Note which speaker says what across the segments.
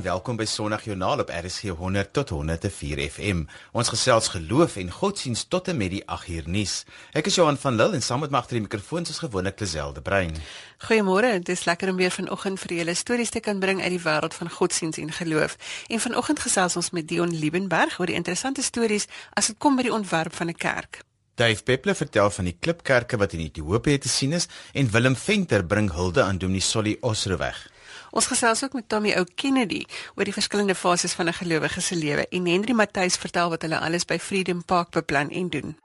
Speaker 1: en welkom by Sondagjoernaal op RSG 100 tot 104 FM. Ons gesels geloof en godsdienst tot en met die 8 uur nuus. Ek is Johan van Lille en saam met my agter die mikrofoon is gewoonlik Liselde Brein.
Speaker 2: Goeiemôre, dit is lekker om weer vanoggend vir julle stories te kan bring uit die wêreld van godsdienst en geloof. En vanoggend gesels ons met Dion Liebenberg oor die interessante stories as dit kom by die ontwerp van 'n kerk.
Speaker 1: Dave Peppler vertel van die klipkerke wat in Ethiopië te sien is en Willem Venter bring hulde aan Dominee Solly Osroweg.
Speaker 2: Ons gesels ook met Tommy Ou Kennedy oor die verskillende fases van 'n gelowige se lewe en Henry Matthys vertel wat hulle alles by Freedom Park beplan en doen.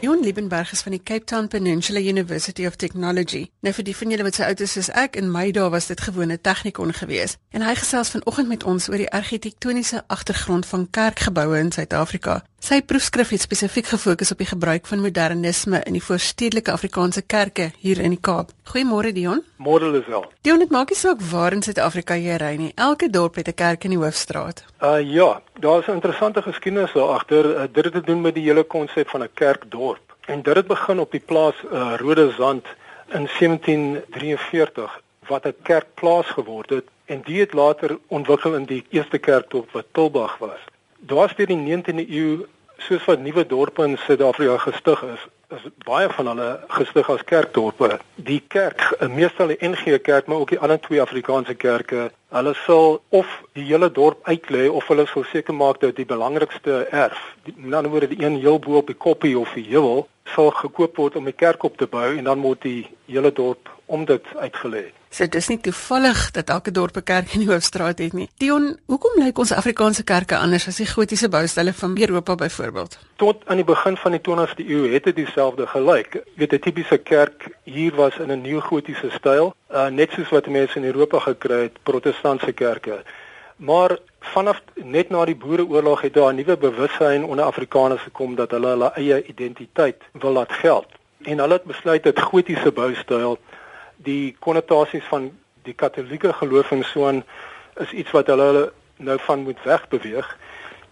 Speaker 2: Jon Liebenberg is van die Cape Town Peninsula University of Technology. Nou vir die van julle wat se oud is soos ek, in my dae was dit gewone tegnikon geweest. En hy gesels vanoggend met ons oor die argitektoniese agtergrond van kerkgeboue in Suid-Afrika. Sy proefskrif het spesifiek gefokus op die gebruik van modernisme in die voorstedelike Afrikaanse kerke hier in die Kaap. Goeiemôre Dion.
Speaker 3: Môre Lisel.
Speaker 2: Dion, dit maak nie saak waar in Suid-Afrika jy ry nie. Elke dorp het 'n kerk in die hoofstraat.
Speaker 3: Uh ja, daar's 'n interessante geskiedenis daar agter. Uh, dit het te doen met die hele konsep van 'n kerkdorp. En dit het begin op die plaas uh, Rode Zand in 1743 wat 'n kerkplaas geword het en dit het later ontwikkel in die eerste kerkdorp wat Tilbag was. Daar was deur die 19de eeu soos wat nuwe dorpe in Suid-Afrika gestig is, is baie van hulle gestig as kerkdorpe. Die kerk, meestal die NG Kerk, maar ook die ander twee Afrikaanse kerke, hulle sal of die hele dorp uitlê of hulle sal seker maak dat die belangrikste erf, met ander woorde die een heel bo op die koppie of die heuwel, sal gekoop word om die kerk op te bou en dan word die hele dorp om dit uitgelê.
Speaker 2: So dis nie toevallig dat elke dorp 'n kerk in die hoofstraat het nie. Dion, hoekom lyk ons Afrikaanse kerke anders as die gotiese boustelle van Europa byvoorbeeld?
Speaker 3: Tot aan die begin van die 20ste eeu het dit dieselfde gelyk. Jy weet 'n tipiese kerk hier was in 'n neogotiese styl, uh, net soos wat mense in Europa gekry het, protestantse kerke. Maar vanaf net na die Boereoorlog het daar 'n nuwe bewussyn onder Afrikaners gekom dat hulle hulle eie identiteit wil laat geld. En hulle het besluit dat gotiese boustyl die konnotasies van die katolieke geloof en so aan is iets wat hulle nou van moet wegbeweeg.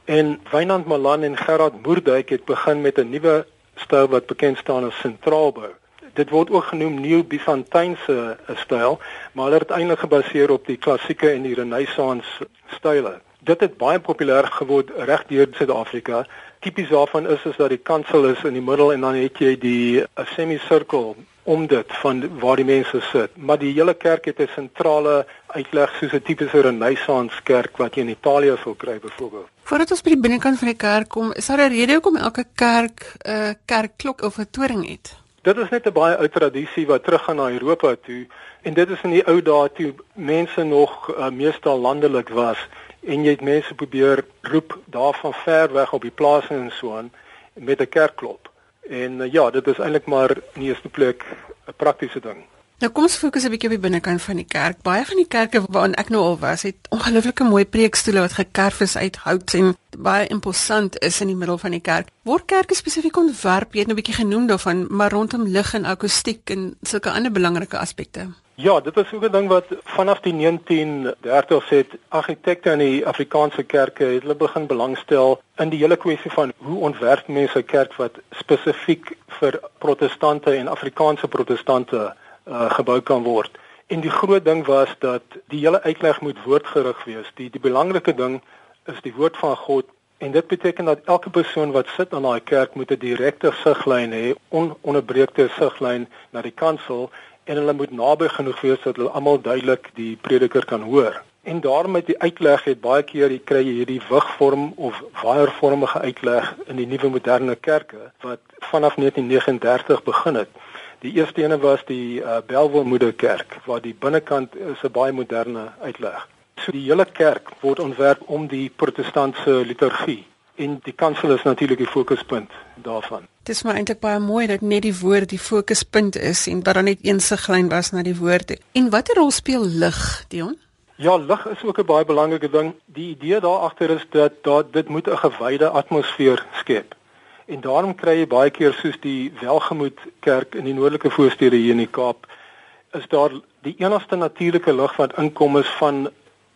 Speaker 3: En Wynand Malan en Gerard Moerdijk het begin met 'n nuwe styl wat bekend staan as sentraalbou. Dit word ook genoem neo-byzantynse styl, maar hulle het eintlik gebaseer op die klassieke en die renaissance style. Dit het baie populêr geword reg deur Suid-Afrika. Tipies daarvan is is dat die kansel is in die middel en dan het jy die semicircle om dit van waar die mense sit. Maar die hele kerk het 'n sentrale uitleg soos 'n tipiese Renaissance kerk wat jy in Italië sou kry byvoorbeeld.
Speaker 2: Voordat ons by die binnekant van die kerk kom, is daar 'n rede hoekom elke kerk 'n uh, kerkklok of 'n toring het?
Speaker 3: Dit is net 'n baie ou tradisie wat teruggaan na Europa toe en dit is in die ou dae toe mense nog uh, meestal landelik was en jy het mense probeer roep daarvan ver weg op die plase en so aan met 'n kerkklok. En uh, ja, dit is eintlik maar in die eerste plek 'n praktiese ding.
Speaker 2: Nou kom ons fokus 'n bietjie op die binnekant van die kerk. Baie van die kerke waarin ek nou al was, het ongelooflike mooi preekstoele wat gekerf is uit hout en baie imposant is in die middel van die kerk. Word kerke spesifiek ontwerp, jy het nou 'n bietjie genoem daarvan, maar rondom lig en akoestiek en sulke ander belangrike aspekte.
Speaker 3: Ja, dit is ook 'n ding wat vanaf die 1930s het argitekte in die Afrikaanse kerke het hulle begin belangstel in die hele kwessie van hoe ontwerp mense 'n kerk wat spesifiek vir protestante en Afrikaanse protestante uh, gebou kan word. En die groot ding was dat die hele uitleg moet woordgerig wees. Die die belangrike ding is die woord van God en dit beteken dat elke persoon wat sit aan daai kerk moet 'n direkte siglyn hê, ononderbreekte siglyn na die kansel en hulle moet naby genoeg wees sodat hulle almal duidelik die prediker kan hoor. En daarom met die uitleg het baie keer jy kry hierdie wigvorm of waaiervormige uitleg in die nuwe moderne kerke wat vanaf 1939 begin het. Die eerste ene was die uh, Bellville Moederkerk waar die binnekant is 'n baie moderne uitleg. So die hele kerk word ontwerp om die protestantse liturgie en die kansel is natuurlik die fokuspunt daarvan.
Speaker 2: Dit is maar eintlik baie mooi dat net die woord die fokuspunt is en dat daar net een siglyn was na die woord. En watter rol speel lig, Dion?
Speaker 3: Ja, lig is ook 'n baie belangrike ding. Die idee daar agter is dat dat dit moet 'n gewyde atmosfeer skep. En daarom kry jy baie keer soos die Welgemoed Kerk in die noordelike voorstede hier in die Kaap, is daar die enigste natuurlike lig wat inkom is van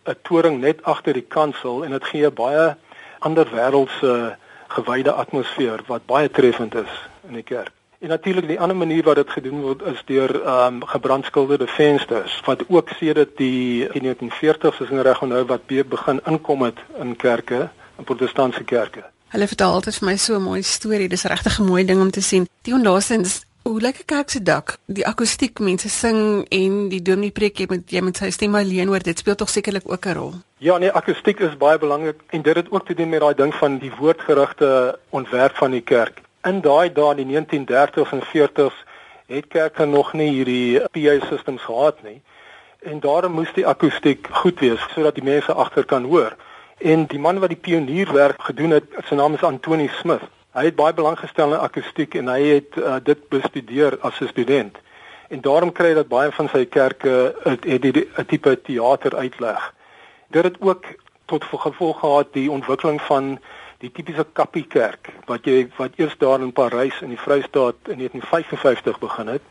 Speaker 3: 'n toring net agter die kansel en dit gee baie ander wêreldse gewyde atmosfeer wat baie treffend is in die kerk. En natuurlik die ander manier wat dit gedoen word is deur ehm um, gebrandskilderde vensters wat ook sedert die 1940s is in reg onthou wat begin inkom het in kerke, in protestantse kerke.
Speaker 2: Hulle vertel altyd vir my so 'n mooi storie. Dis regtig 'n mooi ding om te sien. Dion Laasens, hoe 'n kerk se dak? Die akoestiek, mense sing en die dominee preek jy met jy met sy stem alleen hoor. Dit speel tog sekerlik ook 'n rol.
Speaker 3: Ja, nee, akoestiek is baie belangrik en dit het ook te doen met daai ding van die woordgerigte ontwerp van die kerk in daai dae in die 1930s en 40s het kerke nog nie hierdie PA systems gehad nie. En daarom moes die akoestiek goed wees sodat die mense agter kan hoor. En die man wat die pionierwerk gedoen het, sy naam is Antoni Smith. Hy het baie belang gestel in akoestiek en hy het uh, dit bestudeer as 'n student. En daarom kry jy dat baie van sy kerke 'n tipe teater uitleg. Dit het ook tot gevolg gehad die ontwikkeling van die tipiese kappiekerk wat jy wat eers daar in Parys in die Vrystaat in 1955 begin het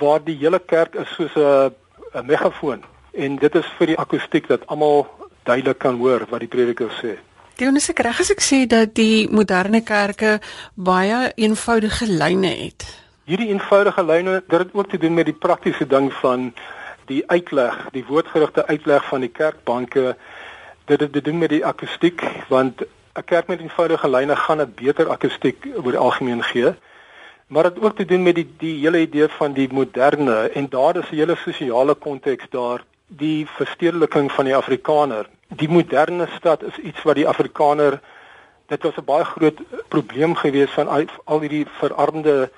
Speaker 3: waar die hele kerk is soos 'n 'n megafoon en dit is vir die akoestiek dat almal duidelik kan hoor wat die prediker sê.
Speaker 2: Dionys ek reg as ek sê dat die moderne kerke baie eenvoudige lyne het.
Speaker 3: Hierdie eenvoudige lyne dit het ook te doen met die praktiese ding van die uitleg, die woordgerigte uitleg van die kerkbanke. Dit het te doen met die akoestiek want 'n kerk met eenvoudige lyne gaan 'n beter akoestiek oor die algemeen gee. Maar dit ook te doen met die die hele idee van die moderne en daar is 'n hele sosiale konteks daar, die verstedeliking van die Afrikaner. Die moderne stad is iets wat die Afrikaner dit was 'n baie groot probleem gewees van al, al hierdie verarmde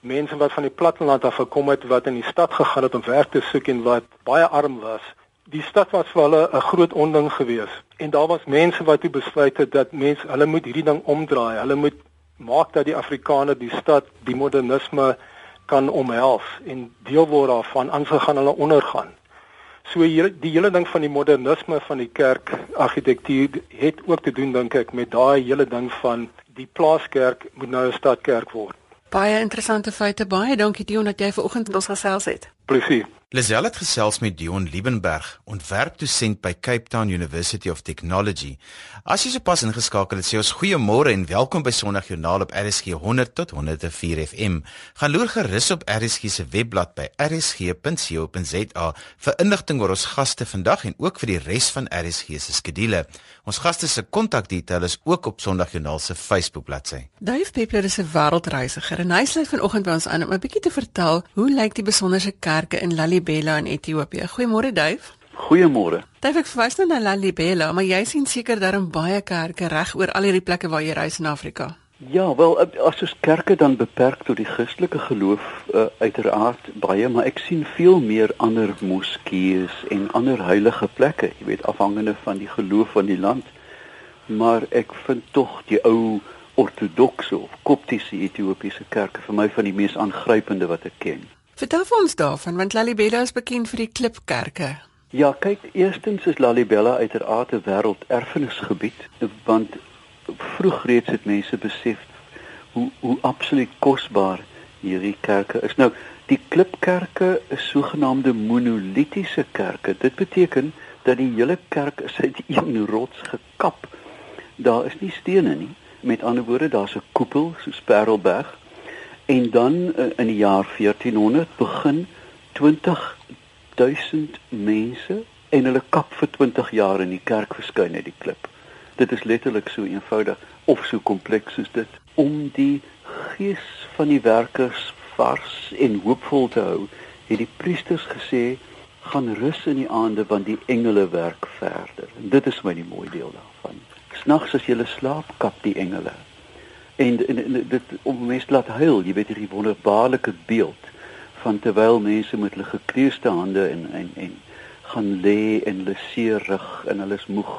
Speaker 3: mense wat van die platteland af gekom het wat in die stad gegaan het om werk te soek en wat baie arm was die stad was vir hulle 'n groot onding gewees en daar was mense wat toe besluit het dat mense hulle moet hierdie ding omdraai. Hulle moet maak dat die Afrikaner die stad die modernisme kan omhels en deel word daarvan anders gaan hulle ondergaan. So die hele ding van die modernisme van die kerk argitektuur het ook te doen dink ek met daai hele ding van die plaaskerk moet nou 'n stadkerk word.
Speaker 2: Baie interessante feite. Baie dankie Dion dat jy vanoggend met ons gesels het.
Speaker 3: Presies.
Speaker 1: Lisel het gesels met Dion Liebenberg, ontwerpdosent by Cape Town University of Technology. As jy sopas ingeskakel het, sê ons goeiemôre en welkom by Sondagjoernaal op RSG 100 tot 104 FM. Gaan loer gerus op RSG se webblad by rsg.co.za vir inligting oor ons gaste vandag en ook vir die res van RSG se skedules. Ons gaste se kontakdetail is ook op Sondagjoernaal se Facebook bladsy.
Speaker 2: Dave Peppler is 'n wêreldreisiger en hy sluit vanoggend by ons aan om 'n bietjie te vertel hoe lyk die besonderse kerke in Lalibela Lalibela in Ethiopië. Goeiemôre Duif.
Speaker 4: Goeiemôre.
Speaker 2: Duif ek verwys nou na Lalibela, maar jy sien seker daar in baie kerke reg oor al hierdie plekke waar jy reis in Afrika.
Speaker 4: Ja, wel as ons kerke dan beperk tot die Christelike geloof uh, uiteraard baie, maar ek sien veel meer ander moskeeë en ander heilige plekke, jy weet afhangende van die geloof van die land. Maar ek vind tog die ou ortodokse of koptiese Ethiopiese kerke vir my van die mees aangrypende wat ek ken.
Speaker 2: Vertel vir ons daarvan want Lalibela is bekend vir die klipkerke.
Speaker 4: Ja, kyk, eerstens is Lalibela uiteraard 'n wêrelderfenisgebied want vroeg reeds het mense besef hoe hoe absoluut kosbaar hierdie kerke is. Nou, die klipkerke is sogenaamde monolitiese kerke. Dit beteken dat die hele kerk is uit een rots gekap. Daar is nie stene nie. Met ander woorde, daar's 'n koepel soos Parelberg En dan uh, in die jaar 1400 begin 20000 mense en hulle kap vir 20 jaar in die kerk verskyn uit die klip. Dit is letterlik so eenvoudig of so kompleks soos dit om die gees van die werkers vars en hoopvol te hou. Het die priesters gesê gaan rus in die aande want die engele werk verder. En dit is my die mooi deel daarvan. Snags as jy slaap, kap die engele en, en, en dit om mense laat huil jy weet hierdie wonderbaarlike beeld van terwyl mense met hulle gekreusde hande en en en gaan lê en hulle seerig en hulle is moeg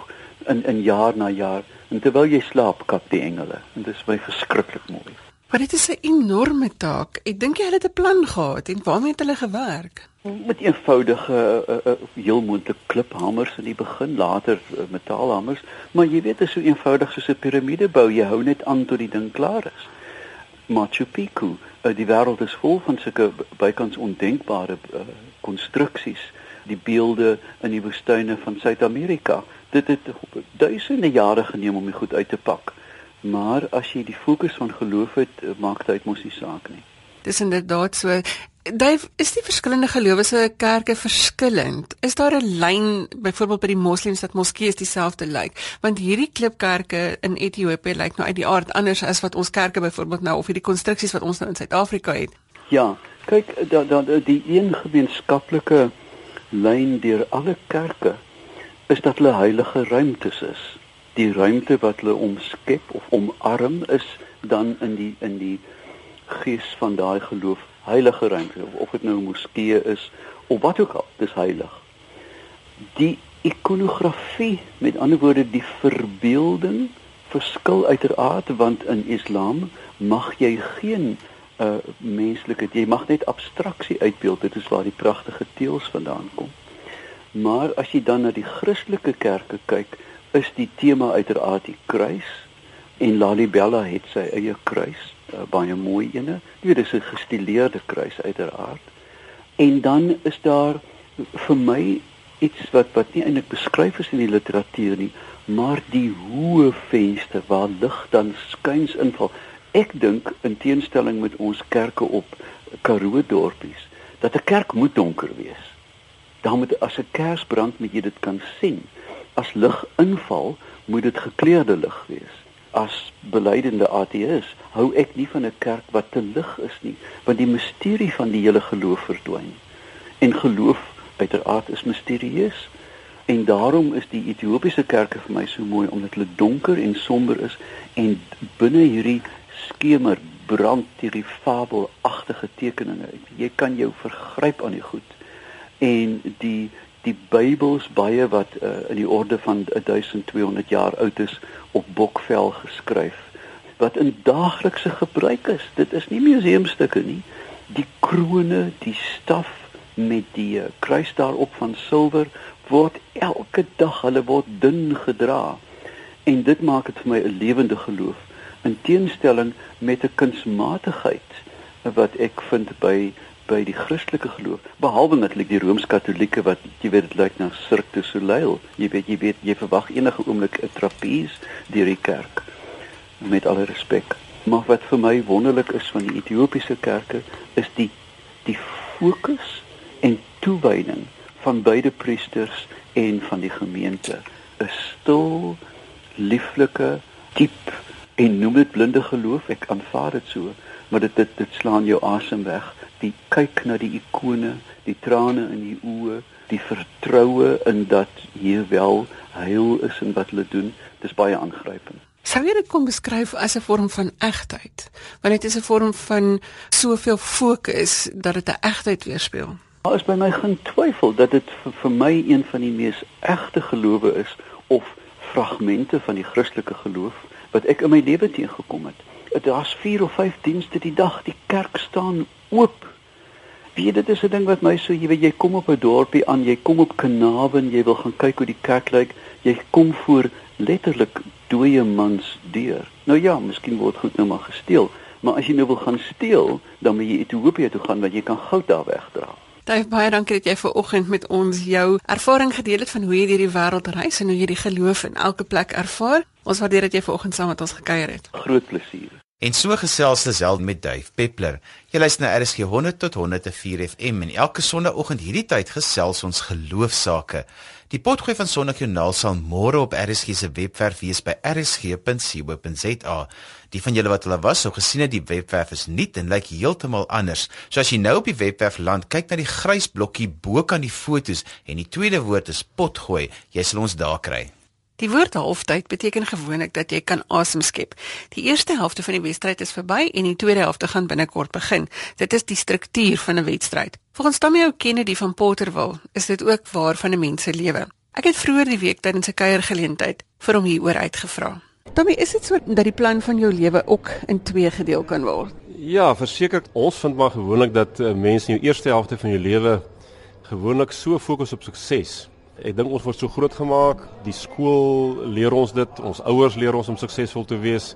Speaker 4: in in jaar na jaar en terwyl jy slaap kap die engele en dit is my verskriklik mooi
Speaker 2: Maar dit is 'n enorme taak. Ek dink jy het 'n plan gehad en waarmee het hulle gewerk?
Speaker 4: Met eenvoudige uh, uh, heel moontlik kliphamers in die begin, later uh, metaalhamers, maar jy weet dit is so eenvoudig soos 'n piramide bou. Jy hou net aan tot die ding klaar is. Machu Picchu, uh, die wêreld is vol van sulke bykans ondenkbare konstruksies, uh, die beelde in die woestyne van Suid-Amerika. Dit het duisende jare geneem om dit goed uit te pak. Maar as jy die fokus van geloof het, maak dit uit mos nie saak nie.
Speaker 2: Dis inderdaad so. Dave, is die verskillende gelowige kerke verskillend? Is daar 'n lyn byvoorbeeld by die moslems dat moskeeë dieselfde lyk? Want hierdie klipkerke in Ethiopië lyk nou uit die aard anders as wat ons kerke byvoorbeeld nou of hierdie konstruksies wat ons nou in Suid-Afrika het.
Speaker 4: Ja, kyk, dan da, die een gemeenskaplike lyn deur alle kerke is dat hulle heilige ruimtes is. Die ruimte wat hulle omskep of omarm is dan in die in die gees van daai geloof heilige ruimte of, of dit nou 'n moskee is of wat ook al, dis heilig. Die ikonografie, met ander woorde die verbeelding verskil uiteraard want in Islam mag jy geen uh menslike jy mag net abstraksie uitbeeld dit is waar die pragtige teels vandaan kom maar as jy dan na die Christelike kerke kyk is die tema uiteraard die kruis en Lalibela het sy eie kruis baie mooi ene dit is 'n gestileerde kruis uiteraard en dan is daar vir my iets wat wat nie eintlik beskryf is in die literatuur nie maar die hoë venster waar lig dan skuins inval ek dink in teenstelling met ons kerke op Karoo dorpies dat 'n kerk moet donker wees. Dan moet as 'n kers brand moet jy dit kan sien. As lig inval, moet dit gekleurde lig wees. As belydende ateïs hou ek nie van 'n kerk wat te lig is nie, want die misterie van die hele geloof verdwyn. En geloof uiteraard is misterieus. En daarom is die Ethiopiese kerke vir my so mooi omdat hulle donker en somber is en binne hierdie skemer brand hierdie fabelagtige tekeninge. Jy kan jou vergryp aan die goed. En die die Bybels baie wat uh, in die orde van 1200 jaar oud is op bokvel geskryf wat in daaglikse gebruik is. Dit is nie museumstukke nie. Die krone, die staf met die uh, kruis daarop van silwer word elke dag hulle word dun gedra. En dit maak dit vir my 'n lewende geloof in teenstelling met 'n kunsmatigheid wat ek vind by by die Christelike geloof behalwe natuurlik die Rooms-Katolieke wat jy weet dit lyk na Cirque du Soleil. Jy weet jy weet jy verwag enige oomblik 'n trapeze deur die kerk met alle respek. Maar wat vir my wonderlik is van die Ethiopiese kerke is die die fokus en toewyding van beide priesters en van die gemeente. 'n stil lieflike diep en noem dit blinde geloof. Ek aanvaar dit so maar dit dit dit slaan jou asem weg die kyk na die ikone die trane in die oë die vertroue in dat hier wel heil is in wat hulle doen dis baie aangrypend.
Speaker 2: Sou jy dit kon beskryf as 'n vorm van egtheid? Want dit is 'n vorm van soveel fokus dat dit 'n egtheid weerspieël.
Speaker 4: Daar is by my geen twyfel dat dit vir, vir my een van die mees egte gelowe is of fragmente van die Christelike geloof wat ek in my lewe teëgekom het. Daar's 4 of 5 dienste die dag, die kerk staan oop. Wie dit is 'n ding wat my so, jy weet, jy kom op 'n dorpie aan, jy kom op Kanaven, jy wil gaan kyk hoe die kerk lyk, jy kom voor letterlik dooie mans deur. Nou ja, miskien word goed nou maar gesteel, maar as jy nou wil gaan steel, dan moet jy Ethiopië toe gaan want jy kan goud daar wegdra.
Speaker 2: Dave, baie dankie dat jy ver oggend met ons jou ervaring gedeel het van hoe jy hierdie wêreld reis en hoe jy die geloof in elke plek ervaar. Ons waardeer dat jy ver oggend saam met ons gekuier het.
Speaker 4: Groot plesier.
Speaker 1: En so gesels Lisel met Dave Peppler. Jy luister na RSG 100 tot 104 FM en elke sonnaandoggend hierdie tyd gesels ons geloofsaake. Die potgooi van Sondagjoernaal sal môre op RSG se webwerf wees by rsg.co.za. Die van julle wat hulle was, sou gesien het die webwerf is nuut en lyk heeltemal anders. So as jy nou op die webwerf land, kyk na die grys blokkie bo kan die fotos en die tweede woord is potgooi. Jy sal ons daar kry.
Speaker 2: Die woord halftyd beteken gewoonlik dat jy kan asem skep. Die eerste helfte van die wedstryd is verby en die tweede helfte gaan binnekort begin. Dit is die struktuur van 'n wedstryd. Volgens Tommy Kennedy van Porterville is dit ook waar van 'n mens se lewe. Ek het vroeër die week tydens 'n kuiergeleentheid vir hom hieroor uitgevra. Tommy, is dit so dat die plan van jou lewe ook in twee gedeel kan word?
Speaker 5: Ja, verseker. Ons vind maar gewoonlik dat uh, mense in die eerste helfte van jou lewe gewoonlik so fokus op sukses Ek dink ons word so groot gemaak. Die skool leer ons dit, ons ouers leer ons om suksesvol te wees.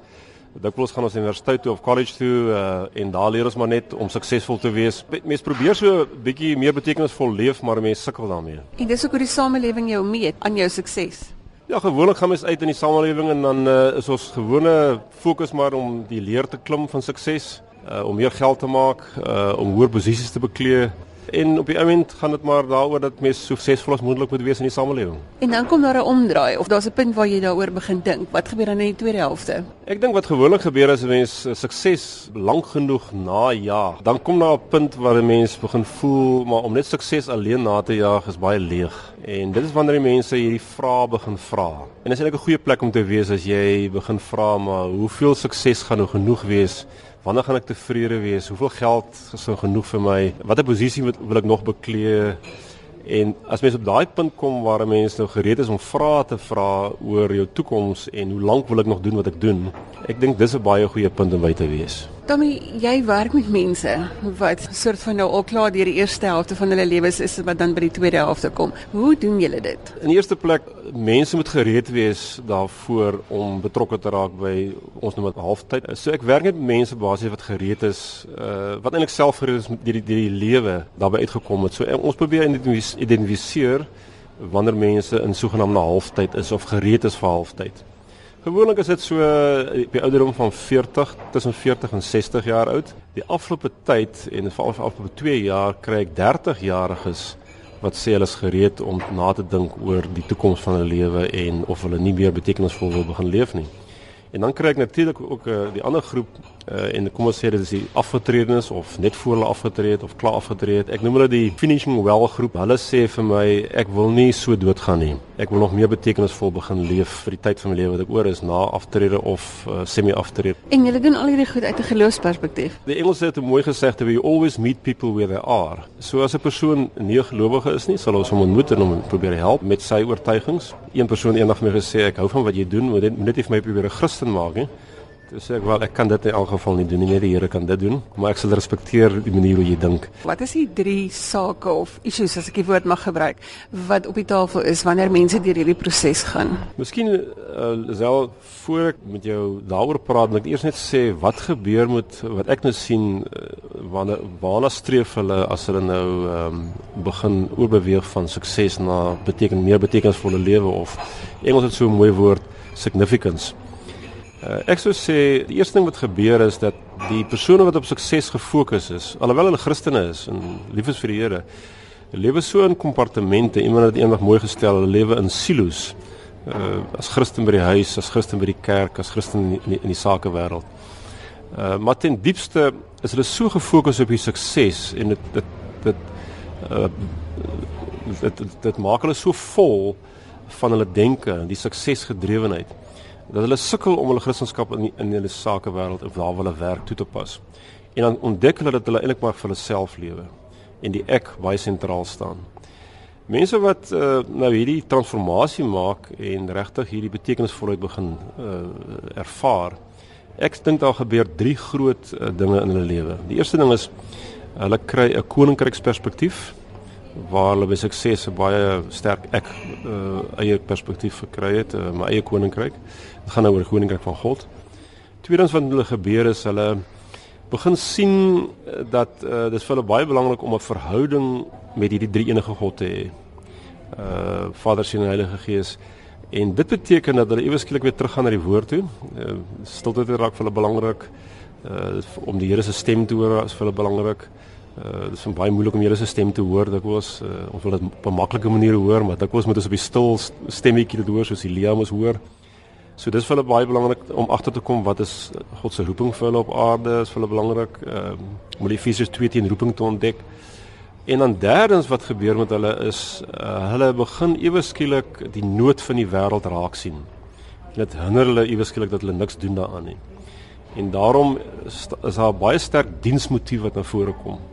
Speaker 5: Dikwels gaan ons universiteit toe of college toe uh, en daar leer ons maar net om suksesvol te wees. Mense probeer so 'n bietjie meer betekenisvol leef, maar mense sukkel daarmee.
Speaker 2: En dis ook hoe die samelewing jou meet aan jou sukses.
Speaker 5: Ja, gewoonlik gaan mens uit in die samelewing en dan uh, is ons gewone fokus maar om die leer te klim van sukses uh, om meer geld te maak, uh, om hoër posisies te beklee en op die oomblik gaan dit maar daaroor dat mens suksesvol as moontlik moet wees in die samelewing.
Speaker 2: En dan kom daar 'n omdraai of daar's 'n punt waar jy daaroor begin dink. Wat gebeur dan in die tweede helfte?
Speaker 5: Ek dink wat gewoonlik gebeur as 'n mens sukses lank genoeg najag, dan kom daar 'n punt waar 'n mens begin voel maar om net sukses alleen na te jaag is baie leeg. En dit is wanneer die mense hierdie vrae begin vra. En dit is eintlik 'n goeie plek om te wees as jy begin vra maar hoeveel sukses gaan nou genoeg wees? Wanneer gaan ek tevrede wees? Hoeveel geld is nou genoeg vir my? Watter posisie wil, wil ek nog beklee? En as mens op daai punt kom waar 'n mens nou gereed is om vrae te vra oor jou toekoms en hoe lank wil ek nog doen wat ek doen? Ek dink dis 'n baie goeie punt om by te wees.
Speaker 2: Tommy, jy werk met mense wat soort van nou al klaar deur die eerste helfte van hulle lewens is wat dan by die tweede helfte kom. Hoe doen julle dit?
Speaker 5: In die eerste plek, mense moet gereed wees daarvoor om betrokke te raak by ons noem dit halftyd. So ek werk met mense basies wat gereed is, uh, wat eintlik self gereed is met die die lewe daarbey uitgekom het. So ons probeer identifiseer wanneer mense in sogenaamde halftyd is of gereed is vir halftyd. Gewoonlik is dit so eh, op die ouderdom van 40 tussen 40 en 60 jaar oud. Die afgelope tyd en veral vir afgelope 2 jaar kry ek 30 jariges wat sê hulle is gereed om na te dink oor die toekoms van hulle lewe en of hulle nie meer betekenisvol wil begin leef nie. En dan kry ek natuurlik ook uh, die ander groep uh, en kom ons sê dit is die afgetredenes of net voor hulle afgetree het of klaar afgetree het. Ek noem hulle die finishing well groep. Hulle sê vir my ek wil nie so doodgaan nie. Ek wil nog meer betekenisvol begin leef vir die tyd van my lewe wat ek oor is na aftrede of uh, semi-aftrede.
Speaker 2: En julle doen al hierdie goed uit 'n geloofsperspektief.
Speaker 5: Die Engelse het 'n mooi gesegde, "We always meet people where they are." So as 'n persoon nie gelowige is nie, sal ons hom ontmoet en hom probeer help met sy oortuigings. Een persoon eendag vir my gesê, "Ek hou van wat jy doen, maar dit moet net nie vir my probeer 'n Christen maak nie." Sê ek wel ek kan dit in elk geval nie doen nie, net die Here kan dit doen, maar ek sal respekteer die manier hoe jy dink.
Speaker 2: Wat is die drie sake of issues as ek die woord mag gebruik wat op die tafel is wanneer mense deur hierdie proses gaan?
Speaker 5: Miskien uh, self voor ek met jou daaroor praat, moet ek eers net sê wat gebeur met wat ek nou sien uh, wanneer waarna streef hulle as hulle nou um, begin oorbeweeg van sukses na beteken meer betekenisvolle lewe of Engels het so 'n mooi woord significance. Uh, ek sou sê die eerste ding wat gebeur is dat die persone wat op sukses gefokus is, alhoewel hulle Christene is en lief is vir die Here, lewe so in kompartemente. Iemand het eendag mooi gestel, hulle lewe in silo's. Uh as Christen by die huis, as Christen by die kerk, as Christen in die, in die sakewêreld. Uh maar ten diepste is hulle so gefokus op die sukses en dit dit dit uh dit, dit, dit maak hulle so vol van hulle denke, die suksesgedrewenheid dat hulle sukkel om hulle Christendom in die, in hulle sakewêreld of waar hulle werk toe te pas. En dan ontdek hulle dat hulle eintlik maar vir hulle self lewe en die ek baie sentraal staan. Mense wat uh, nou hierdie transformasie maak en regtig hierdie betekenisvolheid begin uh, ervaar. Ek dink daar gebeur drie groot uh, dinge in hulle lewe. Die eerste ding is hulle kry 'n koninkryksperspektief waar hulle by sukses 'n baie sterk ek uh, eie perspektief gekry het, uh, my eie koninkryk. Dit gaan nou oor die koninkryk van God. Tweedens wat hulle gebeur is hulle begin sien uh, dat uh, dit vir hulle baie belangrik om 'n verhouding met hierdie drie enige God te hê. Uh Vader, Seun en Heilige Gees. En dit beteken dat hulle ewe skielik weer teruggaan na die woord toe. Uh, stilte raak vir hulle belangrik. Uh om die Here se stem te hoor is vir hulle belangrik. Uh dit is baie moeilik om Here se stem te hoor. Dit was uh, ons wil dit op 'n maklike manier hoor, maar dit was met ons op die stil stemmetjie te hoor soos Elia moes hoor. So dis vir hulle baie belangrik om agter te kom wat is God se roeping vir hulle op aarde, is vir hulle belangrik um, om die Efesiërs 2 teen roeping te ontdek. En dan derdens wat gebeur met hulle is uh, hulle begin ewe skielik die nood van die wêreld raak sien. Dit hinder hulle ewe skielik dat hulle niks doen daaraan nie. En daarom is, is daar baie sterk diensmotief wat na vore kom.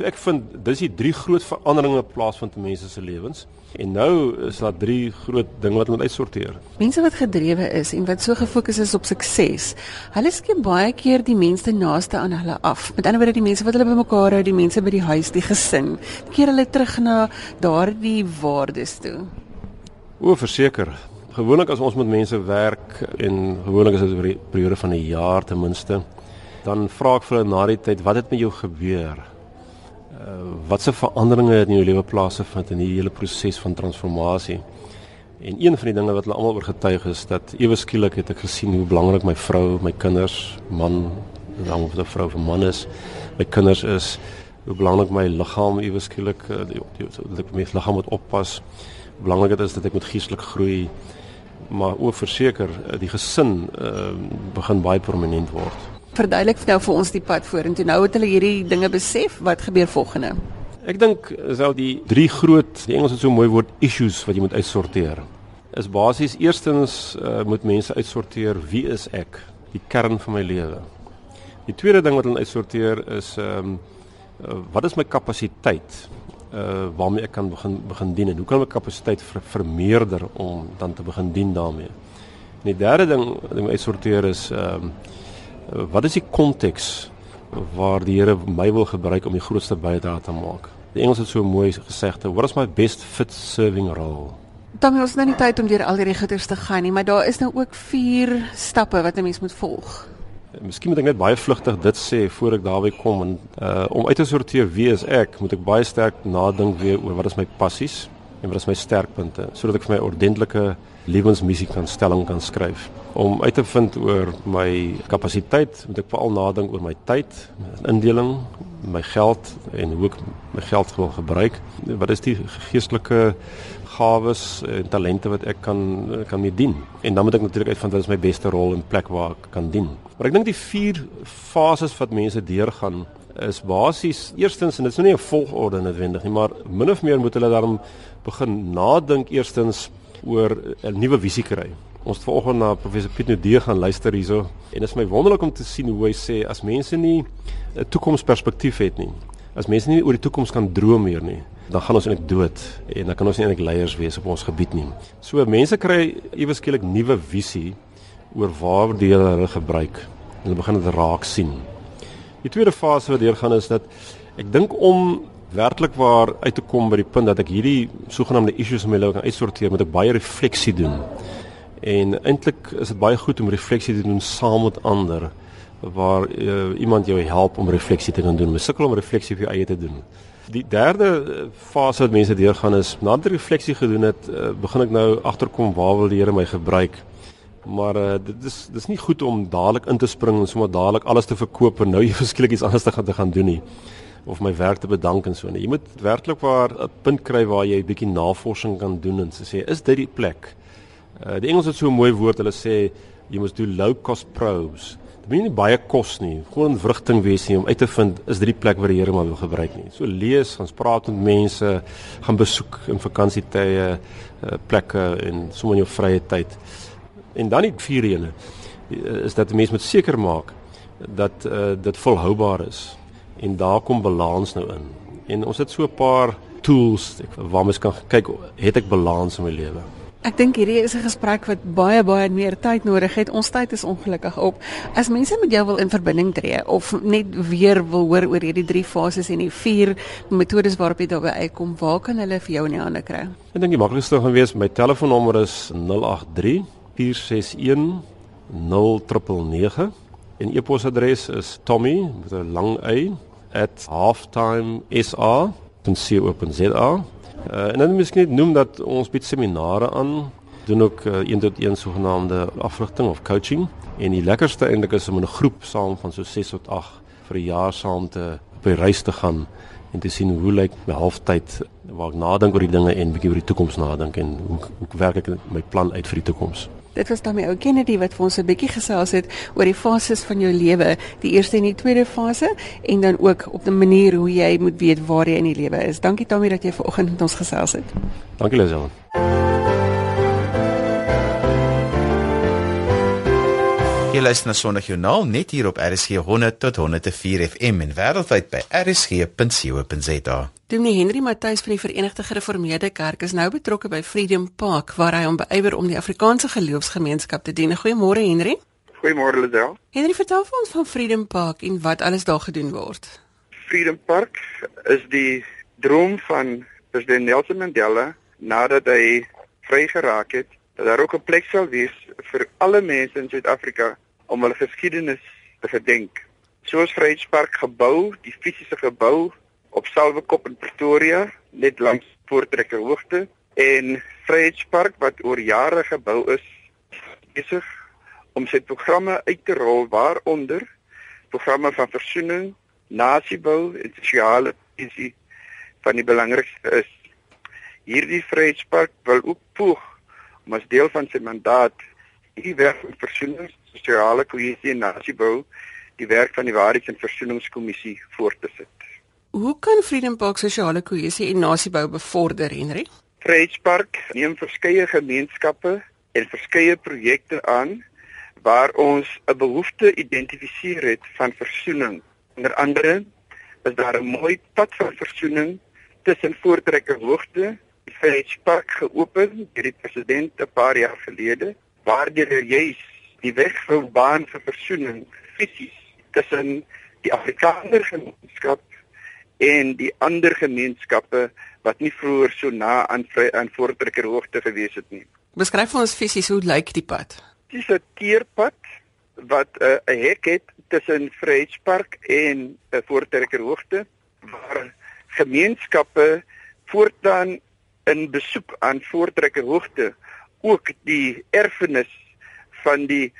Speaker 5: So ek vind dis die drie groot veranderinge plaasvind in mense se lewens. En nou is daar drie groot dinge wat moet uitsorteer.
Speaker 2: Mense wat gedrewe is en wat so gefokus is op sukses, hulle skiep baie keer die mense naaste aan hulle af. Met ander woorde die mense wat hulle bymekaar hou, die mense by die huis, die gesin. Keer hulle terug na daardie waardes toe.
Speaker 5: O, verseker. Gewoonlik as ons met mense werk en gewoonlik is dit oor 'n periode van 'n jaar ten minste, dan vra ek vir hulle na die tyd, wat het met jou gebeur? Uh, wat se veranderinge het in jou lewe plaasgevind in hierdie hele proses van transformasie. En een van die dinge wat hulle almal oor getuig is dat ewe skielik het ek gesien hoe belangrik my vrou, my kinders, man, dan of 'n vrou of 'n man is. My kinders is hoe belangrik my liggaam iewes skielik uh, dat ek my liggaam moet oppas. Hoe belangrik dit is dat ek moet geestelik groei. Maar ook verseker uh, die gesin uh, begin baie prominent word.
Speaker 2: Verduidelik nou vir ons die pad vorentoe. Nou het hulle hierdie dinge besef, wat gebeur volgende?
Speaker 5: Ek dink is al die drie groot, die Engels het so mooi woord issues wat jy moet uitsorteer. Is basies eerstens uh, moet mense uitsorteer wie is ek? Die kern van my lewe. Die tweede ding wat hulle uitsorteer is ehm um, uh, wat is my kapasiteit? Uh waarmee ek kan begin begin dien en hoe kan my kapasiteit ver, vermeerder om dan te begin dien daarmee? En die derde ding wat ek uitsorteer is ehm um, wat is die konteks waar die Here my wil gebruik om die grootste bydrae te maak. Die Engels het so mooi gesegde, what is my best fit serving role?
Speaker 2: Dan het ons nou nie tyd om deur al hierdie goeters te gaan nie, maar daar is nou ook 4 stappe wat 'n mens moet volg.
Speaker 5: Miskien moet ek net baie vlugtig dit sê voor ek daarby kom en uh om uit te sorteer wie is ek, moet ek baie sterk nadink weer oor wat is my passies en wat is my sterkpunte? Sodat ek vir my ordentlike lewensmissie kan stelling kan skryf. Om uit te vind oor my kapasiteit moet ek veral nadink oor my tyd indeling my geld en hoe ek my geld wil gebruik. Wat is die geestelike gawes en talente wat ek kan kan mee dien? En dan moet ek natuurlik uitvind wat is my beste rol en plek waar ek kan dien. Maar ek dink die vier fases wat mense deurgaan is basies eerstens en dit is nou nie 'n volgorde noodwendig nie maar min of meer moet hulle daarom begin nadink eerstens oor 'n nuwe visie kry Ons het vanoggend na professor Piet Nudee gaan luister hierso en dit is my wonderlik om te sien hoe hy sê as mense nie 'n toekomsperspektief het nie, as mense nie oor die toekoms kan droom meer nie, dan gaan ons eintlik dood en dan kan ons nie eintlik leiers wees op ons gebied nie. So mense kry iewes skielik nuwe visie oor waar die Here hulle gebruik. Hulle begin dit raak sien. Die tweede fase wat deurgaan is dat ek dink om werklik waar uit te kom by die punt dat ek hierdie sogenaamde issues in my lewe kan uitsorteer, moet ek baie refleksie doen. En eintlik is dit baie goed om refleksie te doen saam met ander waar uh, iemand jou help om refleksie te kan doen. Mens sukkel om refleksie vir jou eie te doen. Die derde eh, fase wat mense deurgaan is nadat ek refleksie gedoen het, uh, begin ek nou agterkom waar wil die Here my gebruik. Maar uh, dit is dis nie goed om dadelik in te spring en sommer dadelik alles te verkoop en nou jy verskillik iets anders te gaan te gaan doen nie of my werk te bedank en so nie. Jy moet werklik waar 'n punt kry waar jy 'n bietjie navorsing kan doen en sê is dit die plek? Uh, die Engels het so 'n mooi woord, hulle sê you must do low cost probes. Dit moet nie baie kos nie, gewoon 'n vrugting wees nie om uit te vind is dit die plek waar die Here maar wil gebruik nie. So lees, gaan praat met mense, gaan besoek in vakansietye, uh, plekke en sommer in jou vrye tyd. En dan die vierde ene is dat die mens moet seker maak dat uh, dit volhoubaar is en daar kom balans nou in. En ons het so 'n paar tools waarmee mens kan kyk het ek balans in my lewe.
Speaker 2: Ek dink hierdie is 'n gesprek wat baie baie meer tyd nodig het. Ons tyd is ongelukkig op. As mense met jou wil in verbinding tree of net weer wil hoor oor hierdie drie fases en die vier metodes waarop jy daarby uitkom, waar kan hulle vir jou in die hande kry?
Speaker 5: Ek dink die maklikste gaan wees my telefoonnommer is 083 461 0999 en e-posadres is tommy met 'n lang y @halftimesa.co.za Uh, en dan miskien net noem dat ons bied seminare aan, doen ook uh, een tot een sogenaamde afrigting of coaching en die lekkerste eintlik is om in 'n groep saam van so 6 tot 8 vir 'n jaar saam te op 'n reis te gaan en te sien hoe lyk my halftyd waar ek nadink oor die dinge en bietjie oor die toekoms nadink en hoe hoe werk ek my plan uit vir die toekoms.
Speaker 2: Dit was dan my ou Kennedy wat vir ons 'n bietjie gesels het oor die fases van jou lewe, die eerste en die tweede fase en dan ook op 'n manier hoe jy moet weet waar jy in die lewe is. Dankie Tammy dat jy vanoggend met ons gesels het.
Speaker 5: Dankie Lisel.
Speaker 1: Jy luister na Sondagjoernaal net hier op RSG 100 tot 104 FM en wêreldwyd by rsg.co.za.
Speaker 2: Dominee Henry Matthys van die Verenigde Gereformeerde Kerk is nou betrokke by Freedom Park waar hy hom beywer om die Afrikaanse geloofsgemeenskap te dien. Goeiemôre Henry.
Speaker 6: Goeiemôre Lidel.
Speaker 2: Henry, vertel vir ons van Freedom Park en wat alles daar gedoen word.
Speaker 6: Freedom Park is die droom van president Nelson Mandela nadat hy vry geraak het dat daar ook 'n plek sal wees vir alle mense in Suid-Afrika om hulle geskiedenis te gedenk. Soos Vryheidspark gebou, die fisiese gebou op Salwekop in Pretoria, net langs Voortrekker Hoogte en Vryheidspark wat oor jare gebou is, besig om sy programme uit te rol waaronder programme van versoening, nasiebou en sosiale visie van die belangrikste is. Hierdie Vryheidspark wil ook poog om as deel van sy mandaat die werk van versoening, sosiale kohesie en nasiebou die werk van die Waarheids- en Versoeningskommissie voort te sit.
Speaker 2: Hoe kan Freedom Park sosiale kohesie en nasiebou bevorder, Henry?
Speaker 6: Vryheidspark neem verskeie gemeenskappe en verskeie projekte aan waar ons 'n behoefte identifiseer het van versoening. Onder andere is daar 'n mooi pad van versoening tussen Voortrekker Hoogte en Vryheidspark geopen deur die president 'n paar jaar gelede waar jy juis die weg vir baan vir versoening fisies tussen die Afrikaner gemeenskap en die ander gemeenskappe wat nie vroeër so na aan aan Voortrekker Hoogte gewees het nie.
Speaker 2: Beskryf vir ons fisies hoe lyk die pad?
Speaker 6: Dis 'n teerpad wat uh, 'n uh, hek het tussen Vryheidspark en 'n uh, Voortrekker Hoogte waar gemeenskappe voortaan in besoek aan Voortrekker Hoogte ook die erfenis van die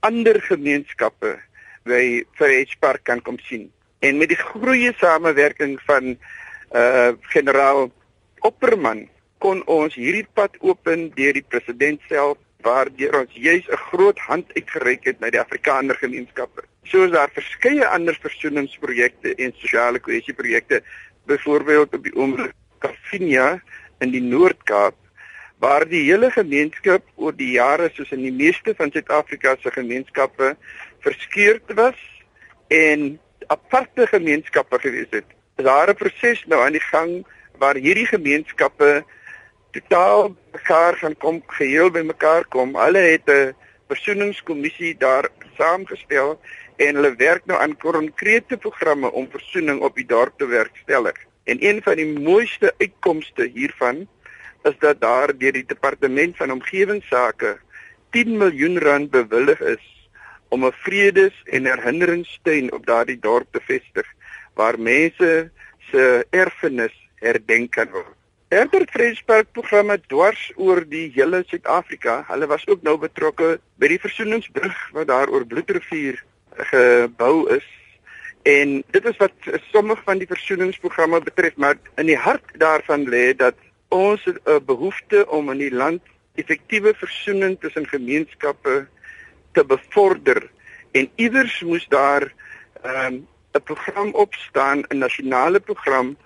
Speaker 6: ander gemeenskappe by Vryheidspark kan kom sien. En met die goeie samewerking van uh generaal Opperman kon ons hierdie pad open deur die president self waardeur ons juis 'n groot hand uitgereik het na die Afrikaner gemeenskappe. Soos daar verskeie ander versoeningsprojekte en sosiale kohesieprojekte, byvoorbeeld op die oomblik Kafinia in die Noord-Kaap waar die hele gemeenskap oor die jare soos in die meeste van Suid-Afrika se gemeenskappe verskeurd was en aparte gemeenskappe gewees het. Daar 'n proses nou aan die gang waar hierdie gemeenskappe totaal mekaar gaan kom geheel by mekaar kom. Hulle het 'n versoeningskommissie daar saamgestel en hulle werk nou aan konkrete programme om versoening op die dorp te werkstellig. En een van die mooiste uitkomste hiervan is dat daar deur die departement van omgewingsake 10 miljoen rand bewillig is om 'n vredes- en herinneringsteun op daardie dorp te vestig waar mense se erfenis herdenk kan word. Herbert Vredespark programme dwars oor die hele Suid-Afrika. Hulle was ook nou betrokke by die versoeningsbrug wat daar oor Bloedrivier gebou is. En dit is wat sommige van die versoeningsprogramme betref, maar in die hart daarvan lê dat ons 'n behoefte om in die land effektiewe versoening tussen gemeenskappe te bevorder en iewers moes daar ehm, 'n um, program opstaan, 'n nasionale program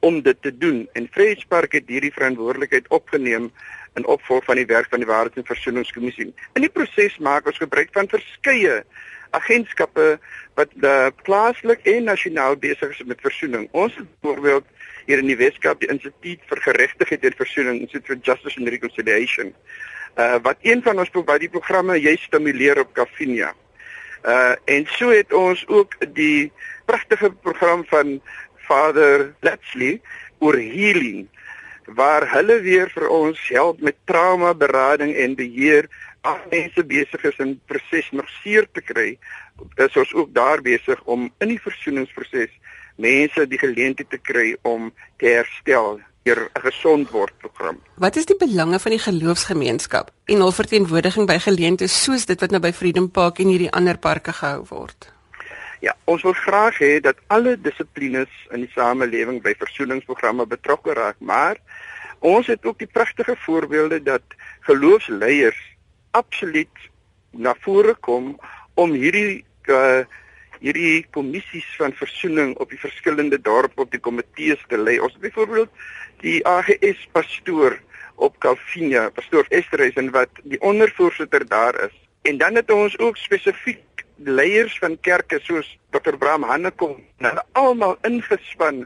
Speaker 6: om dit te doen en Vryheidspark het hierdie verantwoordelikheid opgeneem in opvolg van die werk van die Waarheids- en Versoeningskommissie. In die proses maak ons gebruik van verskeie agentskappe wat uh, plaaslik en nasionaal besig is met versoening. Ons het byvoorbeeld hier in die Weskaap die Instituut vir Geregtigheid en Versoening, Institute for Justice and Reconciliation, uh, wat een van ons by die programme jy stimuleer op Kafinia. Uh en so het ons ook die pragtige program van Vader Letsley oor healing waar hulle weer vir ons help met trauma berading en beheer as mense besig is in proses nog seer te kry is ons ook daar besig om in die versoeningsproses mense die geleentheid te kry om te herstel deur 'n gesond word program.
Speaker 2: Wat is die belange van die geloofsgemeenskap en hul verteenwoordiging by geleenthede soos dit wat nou by Freedom Park en hierdie ander parke gehou word?
Speaker 6: Ja, ons wil graag hê dat alle dissiplines in die samelewing by versoeningsprogramme betrokke raak, maar ons het ook die pragtige voorbeelde dat geloofsleiers absoluut na vore kom om hierdie uh, hierdie kommissies van versoening op die verskillende dorpe op die komitees te lei. Ons byvoorbeeld die AGS pastoor op Calvinia, pastoor Esterhuisen wat die ondervoorsitter daar is. En dan het ons ook spesifiek leiers van kerke soos Dr. Bram Hannekom, hulle almal ingespan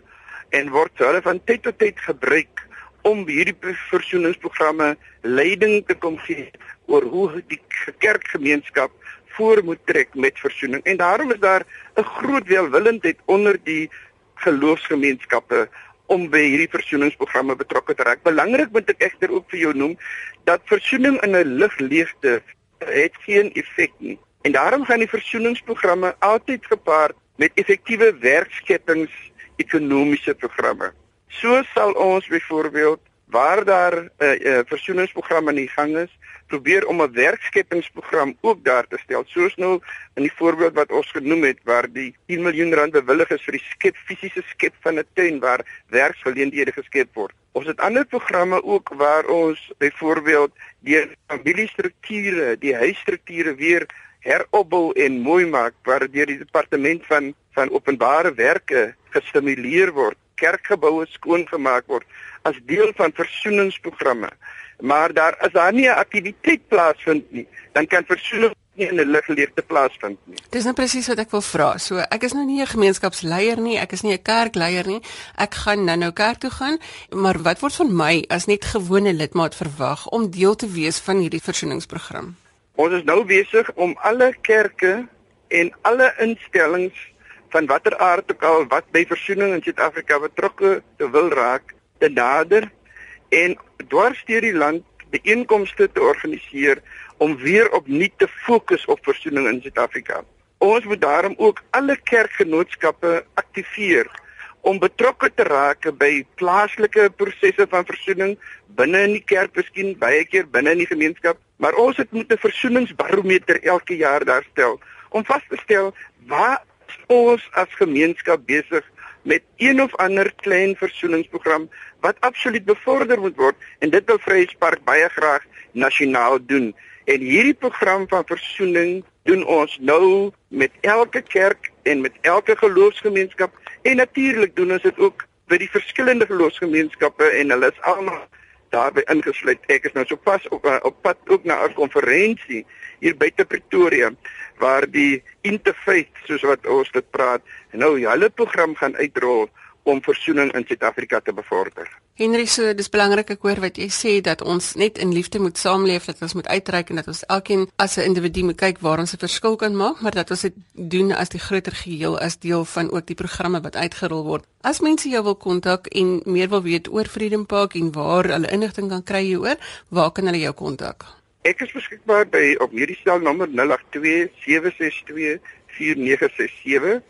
Speaker 6: en word hulle van tyd tot tyd gebruik om hierdie versoeningsprogramme leiding te kom gee oor hoe die kerkgemeenskap voor moet trek met versoening. En daarom is daar 'n groot welwillendheid onder die geloofsgemeenskappe om by hierdie versoeningsprogramme betrokke te raak. Belangrik moet ek egter ook vir jou noem dat versoening in 'n ligleegte het geen effek nie. En daarom gaan die versoeningsprogramme altyd gepaard met effektiewe werkskeppings ekonomiese programme. So sal ons byvoorbeeld waar daar 'n uh, uh, versoeningsprogram aan die gang is, probeer om 'n werkskepingsprogram ook daar te stel. Soos nou in die voorbeeld wat ons genoem het waar die 10 miljoen rand bewillig is vir die skep fisiese skep van 'n tuin waar werksgeleenthede geskep word. Ons het ander programme ook waar ons byvoorbeeld die familiestrukture, die huisstrukture weer heropbou en mooi maak waar deur die departement van van openbare werke gestimuleer word, kerkgeboue skoongemaak word as deel van versoeningsprogramme. Maar daar as daar nie 'n aktiwiteit plaasvind nie, dan kan versoening nie in 'n ligleerte plaasvind nie.
Speaker 2: Dis nou presies wat ek wil vra. So ek is nou nie 'n gemeenskapsleier nie, ek is nie 'n kerkleier nie. Ek gaan nou-nou kerk toe gaan, maar wat word van my as net gewone lidmaat verwag om deel te wees van hierdie versoeningsprogram?
Speaker 6: Ons is nou besig om alle kerke en alle instellings van watter aard ook al wat by versoening in Suid-Afrika betrokke te wil raak, te nader en dwars deur die land byeenkomste te organiseer om weer opnuut te fokus op versoening in Suid-Afrika. Ons moet daarom ook alle kerkgenootskappe aktiveer om betrokke te raak by plaaslike prosesse van versoening binne in die kerk, miskien baie keer binne in die gemeenskap, maar ons het moet 'n versoeningsbarometer elke jaar daar stel om vas te stel waar ons as gemeenskap besig met een of ander klein versoeningsprogram wat absoluut bevorder moet word en dit wil Vryheidspark baie graag nasionaal doen. En hierdie program van versoening doen ons nou met elke kerk en met elke geloofsgemeenskap en natuurlik doen ons dit ook by die verskillende geloofsgemeenskappe en hulle is almal daarbey ingesluit. Ek is nou so pas op op pad ook na 'n konferensie hier buite Pretoria waar die Interfaith soos wat ons dit praat nou hulle program gaan uitrol om versoening in Suid-Afrika te bevorder.
Speaker 2: Henry, so dis belangrik ek hoor wat jy sê dat ons net in liefde moet saamleef, dat ons moet uitreik en dat ons elkeen as 'n individu moet kyk waar ons 'n verskil kan maak, maar dat ons dit doen as die groter geheel as deel van ook die programme wat uitgerol word. As mense jou wil kontak en meer wil weet oor Freedom Park en waar hulle inligting kan kry hieroor, waar kan hulle jou kontak?
Speaker 6: Ek is beskikbaar by op hierdie selnommer 082 762 4967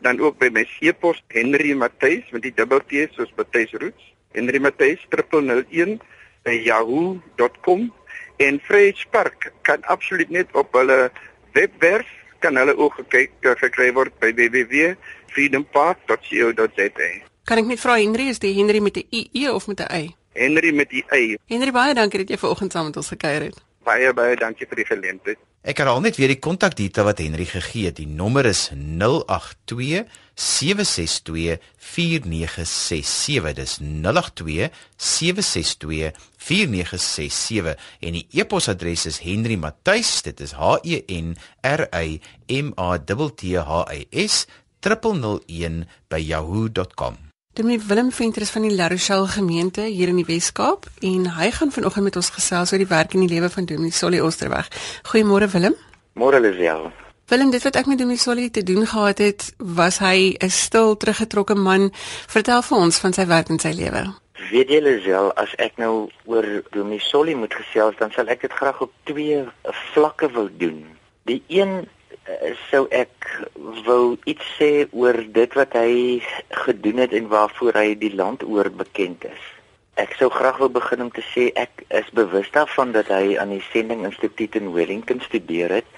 Speaker 6: dan ook by my e-pos Henry Matthys met die dubbel T soos Matthys Roots Henry Matthys 001 by yahoo.com en Vryheidspark kan absoluut net op hulle webwerf kan hulle ook gekyk gekry word by www.freedompark.co.za
Speaker 2: Kan ek net vra Henry is dit Henry met 'n IE of met 'n Y?
Speaker 6: Henry met die Y.
Speaker 2: Henry baie dankie dat jy vanoggend saam met ons gekuier het.
Speaker 6: Baie baie dankie vir die geleentheid.
Speaker 1: Ek herhaal net weer die kontakdetail wat Henry gegee het. Die nommer is 082 762 4967. Dis 082 762 4967 en die e-posadres is Henry Matthys. Dit is H E N R Y M A T T H Y S 001 by yahoo.com.
Speaker 2: Dominee Willem Venter is van die La Rochelle gemeente hier in die Wes-Kaap en hy gaan vanoggend met ons gesels oor die werk en die lewe van Dominee Solly Osterweg. Goeiemôre Willem.
Speaker 7: Môre Lisel.
Speaker 2: Willem, dit wat ek met Dominee Solly te doen gehad het, was hy 'n stil, teruggetrokke man. Vertel vir ons van sy werk en sy lewe.
Speaker 7: Weet jy Lisel, as ek nou oor Dominee Solly moet gesels, dan sal ek dit graag op twee vlakke wil doen. Die een sou ek wou iets sê oor dit wat hy gedoen het en waarvoor hy die land oor bekend is. Ek sou graag wil begin om te sê ek is bewus daarvan dat hy aan die Sending Instituut in Wellington studeer het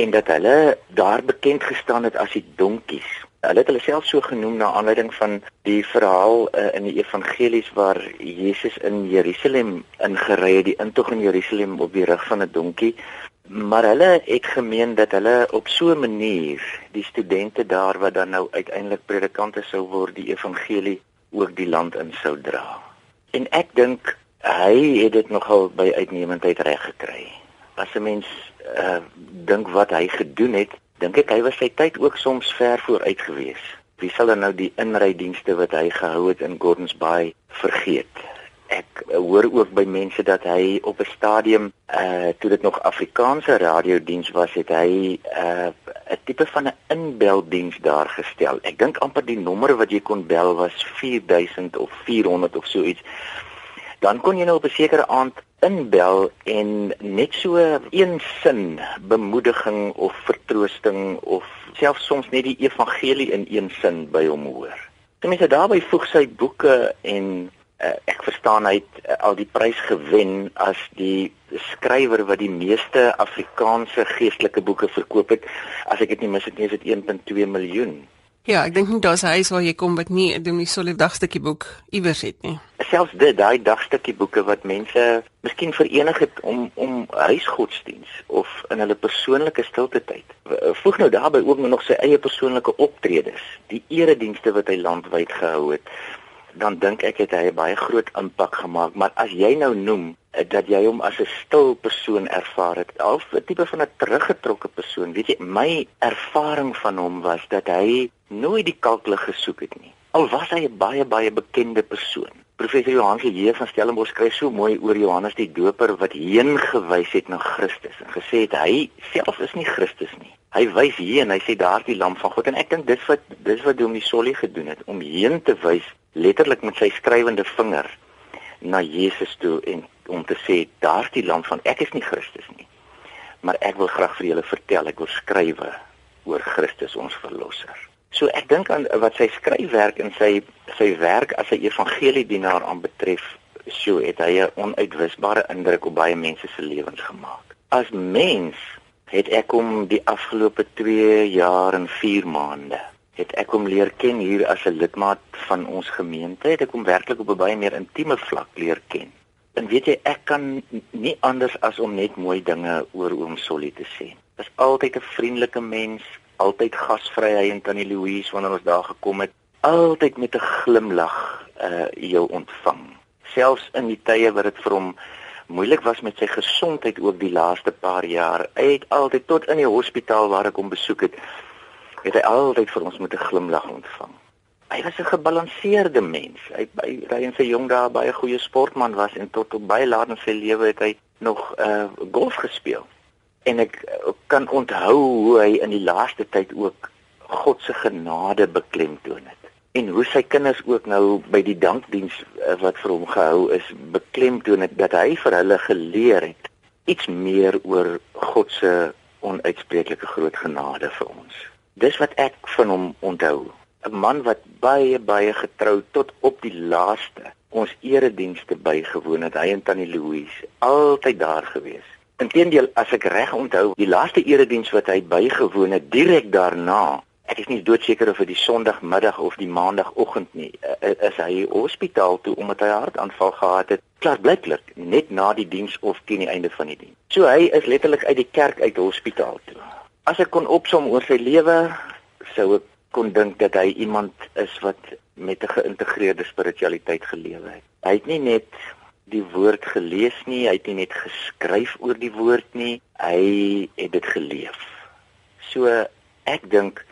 Speaker 7: en dat hulle daar bekend gestaan het as die donkies. Hulle het hulle self so genoem na aanleiding van die verhaal uh, in die evangelies waar Jesus in Jerusalem ingery het, die intog in Jerusalem op die rug van 'n donkie Maar hulle het gemeen dat hulle op so 'n manier die studente daar wat dan nou uiteindelik predikante sou word, die evangelie ook die land in sou dra. En ek dink hy het dit nogal by uitnemendheid reg gekry. As 'n mens uh, dink wat hy gedoen het, dink ek hy was sy tyd ook soms ver vooruit gewees. Wie sal dan nou die inrydienste wat hy gehou het in Gordons Bay vergeet? Ek hoor ook by mense dat hy op 'n stadium uh toe dit nog Afrikaanse radiodiens was, het hy uh 'n tipe van 'n inbeldiens daar gestel. Ek dink amper die nommer wat jy kon bel was 4000 of 400 of so iets. Dan kon jy nou op 'n sekere aand inbel en net so een sin bemoediging of vertroosting of selfs soms net die evangelie in een sin by hom hoor. Dit mense daarby voeg sy boeke en uh, ek verstaan hy het uh, al die prys gewen as die skrywer wat die meeste Afrikaanse geestelike boeke verkoop het. As ek dit nie mis het nie, is dit 1.2 miljoen.
Speaker 2: Ja, ek dink nie daar's 'n huis waar jy kom wat nie 'n Dominee Solly dagstukkie boek iewers het nie.
Speaker 7: Selfs dit, daai dagstukkie boeke wat mense miskien verenig het om om huisgodsdiens of in hulle persoonlike stilte tyd. Voeg nou daarbey ook nog sy eie persoonlike optredes, die eredienste wat hy landwyd gehou het dan dink ek het hy baie groot impak gemaak, maar as jy nou noem eh, dat jy hom as 'n stil persoon ervaar het, of 'n tipe van 'n teruggetrokke persoon, weet jy, my ervaring van hom was dat hy nooit die kalklig gesoek het nie. Al was hy 'n baie baie bekende persoon. Professor Johannes Lee van Stellenbosch skryf so mooi oor Johannes die Doper wat heen gewys het na Christus en gesê het hy self is nie Christus nie. Hy wys heen, hy sê daar die lam van God en ek dink dis wat dis wat Dominee Solly gedoen het om heen te wys letterlik met sy skrywende vinger na Jesus toe en om te sê daar's die lam van ek is nie Christus nie maar ek wil graag vir julle vertel ek wil skrywe oor Christus ons verlosser. So ek dink aan wat sy skryfwerk en sy sy werk as 'n evangeliedienaar aanbetref so het hy 'n onuitwisbare indruk op baie mense se lewens gemaak. As mens het ek hom die afgelope 2 jaar en 4 maande het ek hom leer ken hier as 'n lidmaat van ons gemeente. Het ek hom werklik op 'n baie meer intieme vlak leer ken. En weet jy, ek kan nie anders as om net mooi dinge oor oom Solly te sê. Hy's altyd 'n vriendelike mens, altyd gasvry hy en tannie Louise wanneer ons daar gekom het, altyd met 'n glimlag uh jou ontvang. Selfs in die tye wat dit vir hom moeilik was met sy gesondheid ook die laaste paar jaar. Hy het altyd tot in die hospitaal waar ek hom besoek het, het hy altyd vir ons met 'n glimlag ontvang. Hy was 'n gebalanseerde mens. Hy by hy in sy jong dae baie goeie sportman was en tot op baie laat in sy lewe het hy nog uh golf gespeel. En ek uh, kan onthou hoe hy in die laaste tyd ook God se genade beklemtoon het. En hoe sy kinders ook nou by die dankdiens uh, wat vir hom gehou is, beklemtoon het dat hy vir hulle geleer het iets meer oor God se onuitspreeklike groot genade vir ons. Dis wat ek van hom onthou. 'n Man wat baie baie getrou tot op die laaste ons eredienste bygewoon het. Hy en tannie Louise altyd daar gewees. Inteendeel, as ek reg onthou, die laaste erediens wat hy bygewoon het direk daarna, ek is nie doodseker of dit die Sondagmiddag of die Maandagoggend nie, is hy hospitaal toe omdat hy hartaanval gehad het. Klaarblyklik net na die diens of teen die einde van die diens. So hy is letterlik uit die kerk uit hospitaal toe. As ek kon opsom oor sy lewe, sou ek kon dink dat hy iemand is wat met 'n geïntegreerde spiritualiteit gelewe het. Hy het nie net die woord gelees nie, hy het nie net geskryf oor die woord nie, hy het dit geleef. So ek dink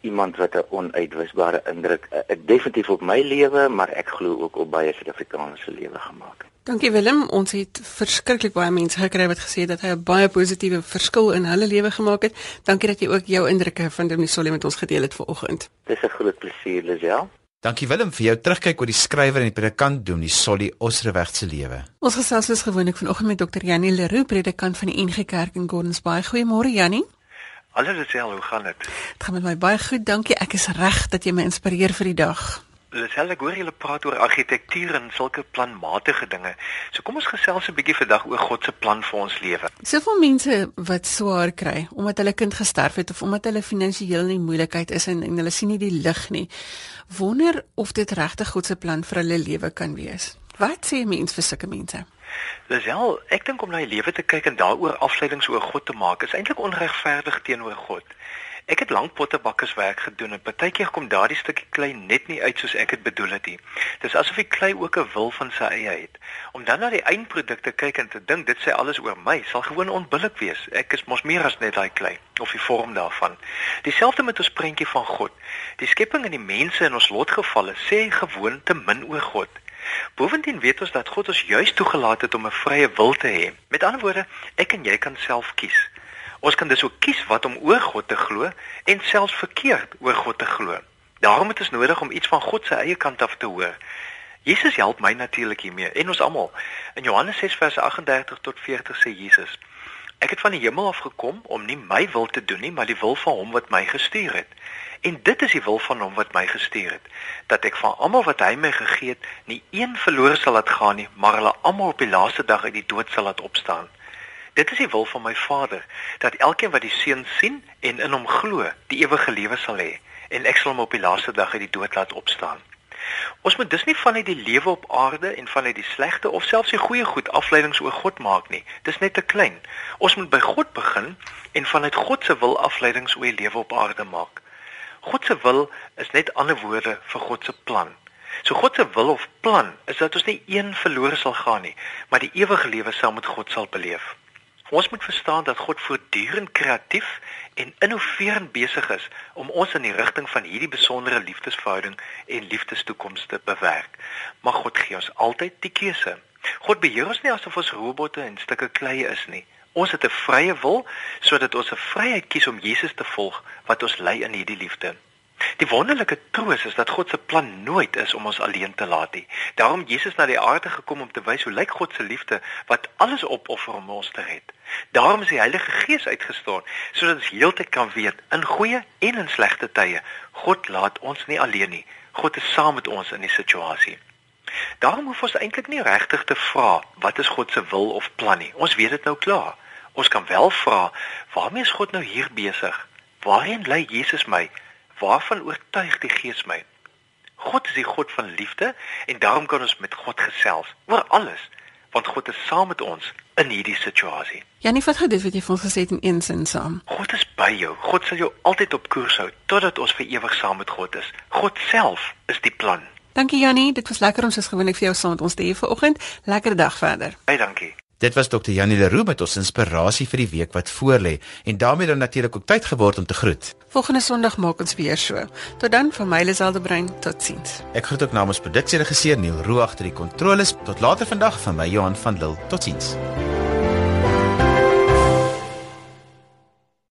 Speaker 7: iemand wat 'n onuitwisbare indruk uh, definitief op my lewe, maar ek glo ook op baie Suid-Afrikaners se lewe gemaak het.
Speaker 2: Dankie Willem, ons het verskriklik baie mense gekry wat gesê het dat hy 'n baie positiewe verskil in hulle lewe gemaak het. Dankie dat jy ook jou indrukke van Dominee Solly met ons gedeel het vanoggend.
Speaker 7: Dis 'n groot plesier, Lisel.
Speaker 1: Dankie Willem vir jou terugkyk oor die skrywer en die predikant Dominee Solly Osreweg se lewe.
Speaker 2: Ons gesels soos gewoonlik vanoggend met Dr. Janie Leroux, predikant van die NG Kerk in Gordons Bay. Goeiemôre Janie.
Speaker 8: Hallo Lisel, hoe gaan dit?
Speaker 2: Dit gaan met my baie goed, dankie. Ek is reg dat jy my inspireer vir die dag.
Speaker 8: Lisel, ek hoor julle praat oor argitektuur en sulke planmatige dinge. So kom ons gesels 'n bietjie vandag oor God se plan vir ons lewe.
Speaker 2: Soveel mense wat swaar kry omdat hulle kind gesterf het of omdat hulle finansiëel in moeilikheid is en, en hulle sien nie die lig nie. Wonder of dit regtig God se plan vir hulle lewe kan wees. Wat sê mense vir sulke mense?
Speaker 8: Lisel, ek dink om na die lewe te kyk en daaroor afleidings oor God te maak is eintlik onregverdig teenoor God. Ek het lank pottebakkerswerk gedoen en partykeer kom daardie stukkie klei net nie uit soos ek dit bedoel het nie. Dis asof die klei ook 'n wil van sy eie het. Om dan na die eindprodukte kyk en te dink dit sê alles oor my, sal gewoon onbillik wees. Ek is mos meer as net daai klei of die vorm daarvan. Dieselfde met ons prentjie van God. Die skepping en die mense in ons lotgevalle sê gewoon te min oor God. Bovendien weet ons dat God ons juis toegelaat het om 'n vrye wil te hê. Met ander woorde, ek en jy kan self kies. Ons kan dus ook kies wat om oor God te glo en selfs verkeerd oor God te glo. Daarom het ons nodig om iets van God se eie kant af te hoor. Jesus help my natuurlik hiermee en ons almal. In Johannes 6 vers 38 tot 40 sê Jesus: Ek het van die hemel af gekom om nie my wil te doen nie, maar die wil van hom wat my gestuur het. En dit is die wil van hom wat my gestuur het, dat ek van almal wat hy my gegee het, nie een verlore sal laat gaan nie, maar hulle almal op die laaste dag uit die dood sal laat opstaan. Dit is die wil van my Vader, dat elkeen wat die Seun sien en in hom glo, die ewige lewe sal hê, en ek sal hom op die laaste dag uit die dood laat opstaan. Ons moet dus nie vanuit die lewe op aarde en vanuit die slegte of selfs die goeie goed afleidings oor God maak nie. Dis net te klein. Ons moet by God begin en vanuit God se wil afleidings oor die lewe op aarde maak. God se wil is net ander woorde vir God se plan. So God se wil of plan is dat ons nie een verlore sal gaan nie, maar die ewige lewe saam met God sal beleef. Ons moet verstaan dat God voortdurend kreatief en innoverend besig is om ons in die rigting van hierdie besondere liefdesverhouding en liefdestoekoms te bewerk. Maar God gee ons altyd die keuse. God beheer ons nie asof ons robotte en stukke klei is nie. Ons het 'n vrye wil sodat ons 'n vryheid kies om Jesus te volg wat ons lei in hierdie liefde. Die wonderlike troos is dat God se plan nooit is om ons alleen te laat nie. Daarom Jesus na die aarde gekom om te wys hoe lyk God se liefde wat alles opoffer om ons te red. Daarom is die Heilige Gees uitgestuur sodat ons heeltyd kan weet in goeie en in slegte tye, God laat ons nie alleen nie. God is saam met ons in die situasie. Daarom hoef ons eintlik nie regtig te vra wat is God se wil of plan nie. Ons weet dit nou klaar. Ons kan wel vra, waarmee is God nou hier besig? Waarheen lei Jesus my? Waarvan oortuig die Gees my? God is die God van liefde en daarom kan ons met God gesels oor alles want God is saam met ons in hierdie situasie.
Speaker 2: Janie, wat het dit wat jy vir ons gesê het in een sin saam?
Speaker 8: God is by jou. God sal jou altyd op koers hou totdat ons vir ewig saam met God is. God self is die plan.
Speaker 2: Dankie Janie, dit was lekker om soos gewoonlik vir jou saam met ons te hê vanoggend. Lekker dag verder.
Speaker 8: Baie dankie.
Speaker 1: Dit was Dr. Janie Leroux met ons inspirasie vir die week wat voorlê en daarmee dan natuurlik ook tyd geword om te groet.
Speaker 2: Volgende Sondag maak ons weer so. Tot dan van my Liselde Brein, totsiens.
Speaker 1: Ek groet ook namens produksieregisseur Neil Roo agter die kontroles. Tot later vandag van my Johan van Lille. Totsiens.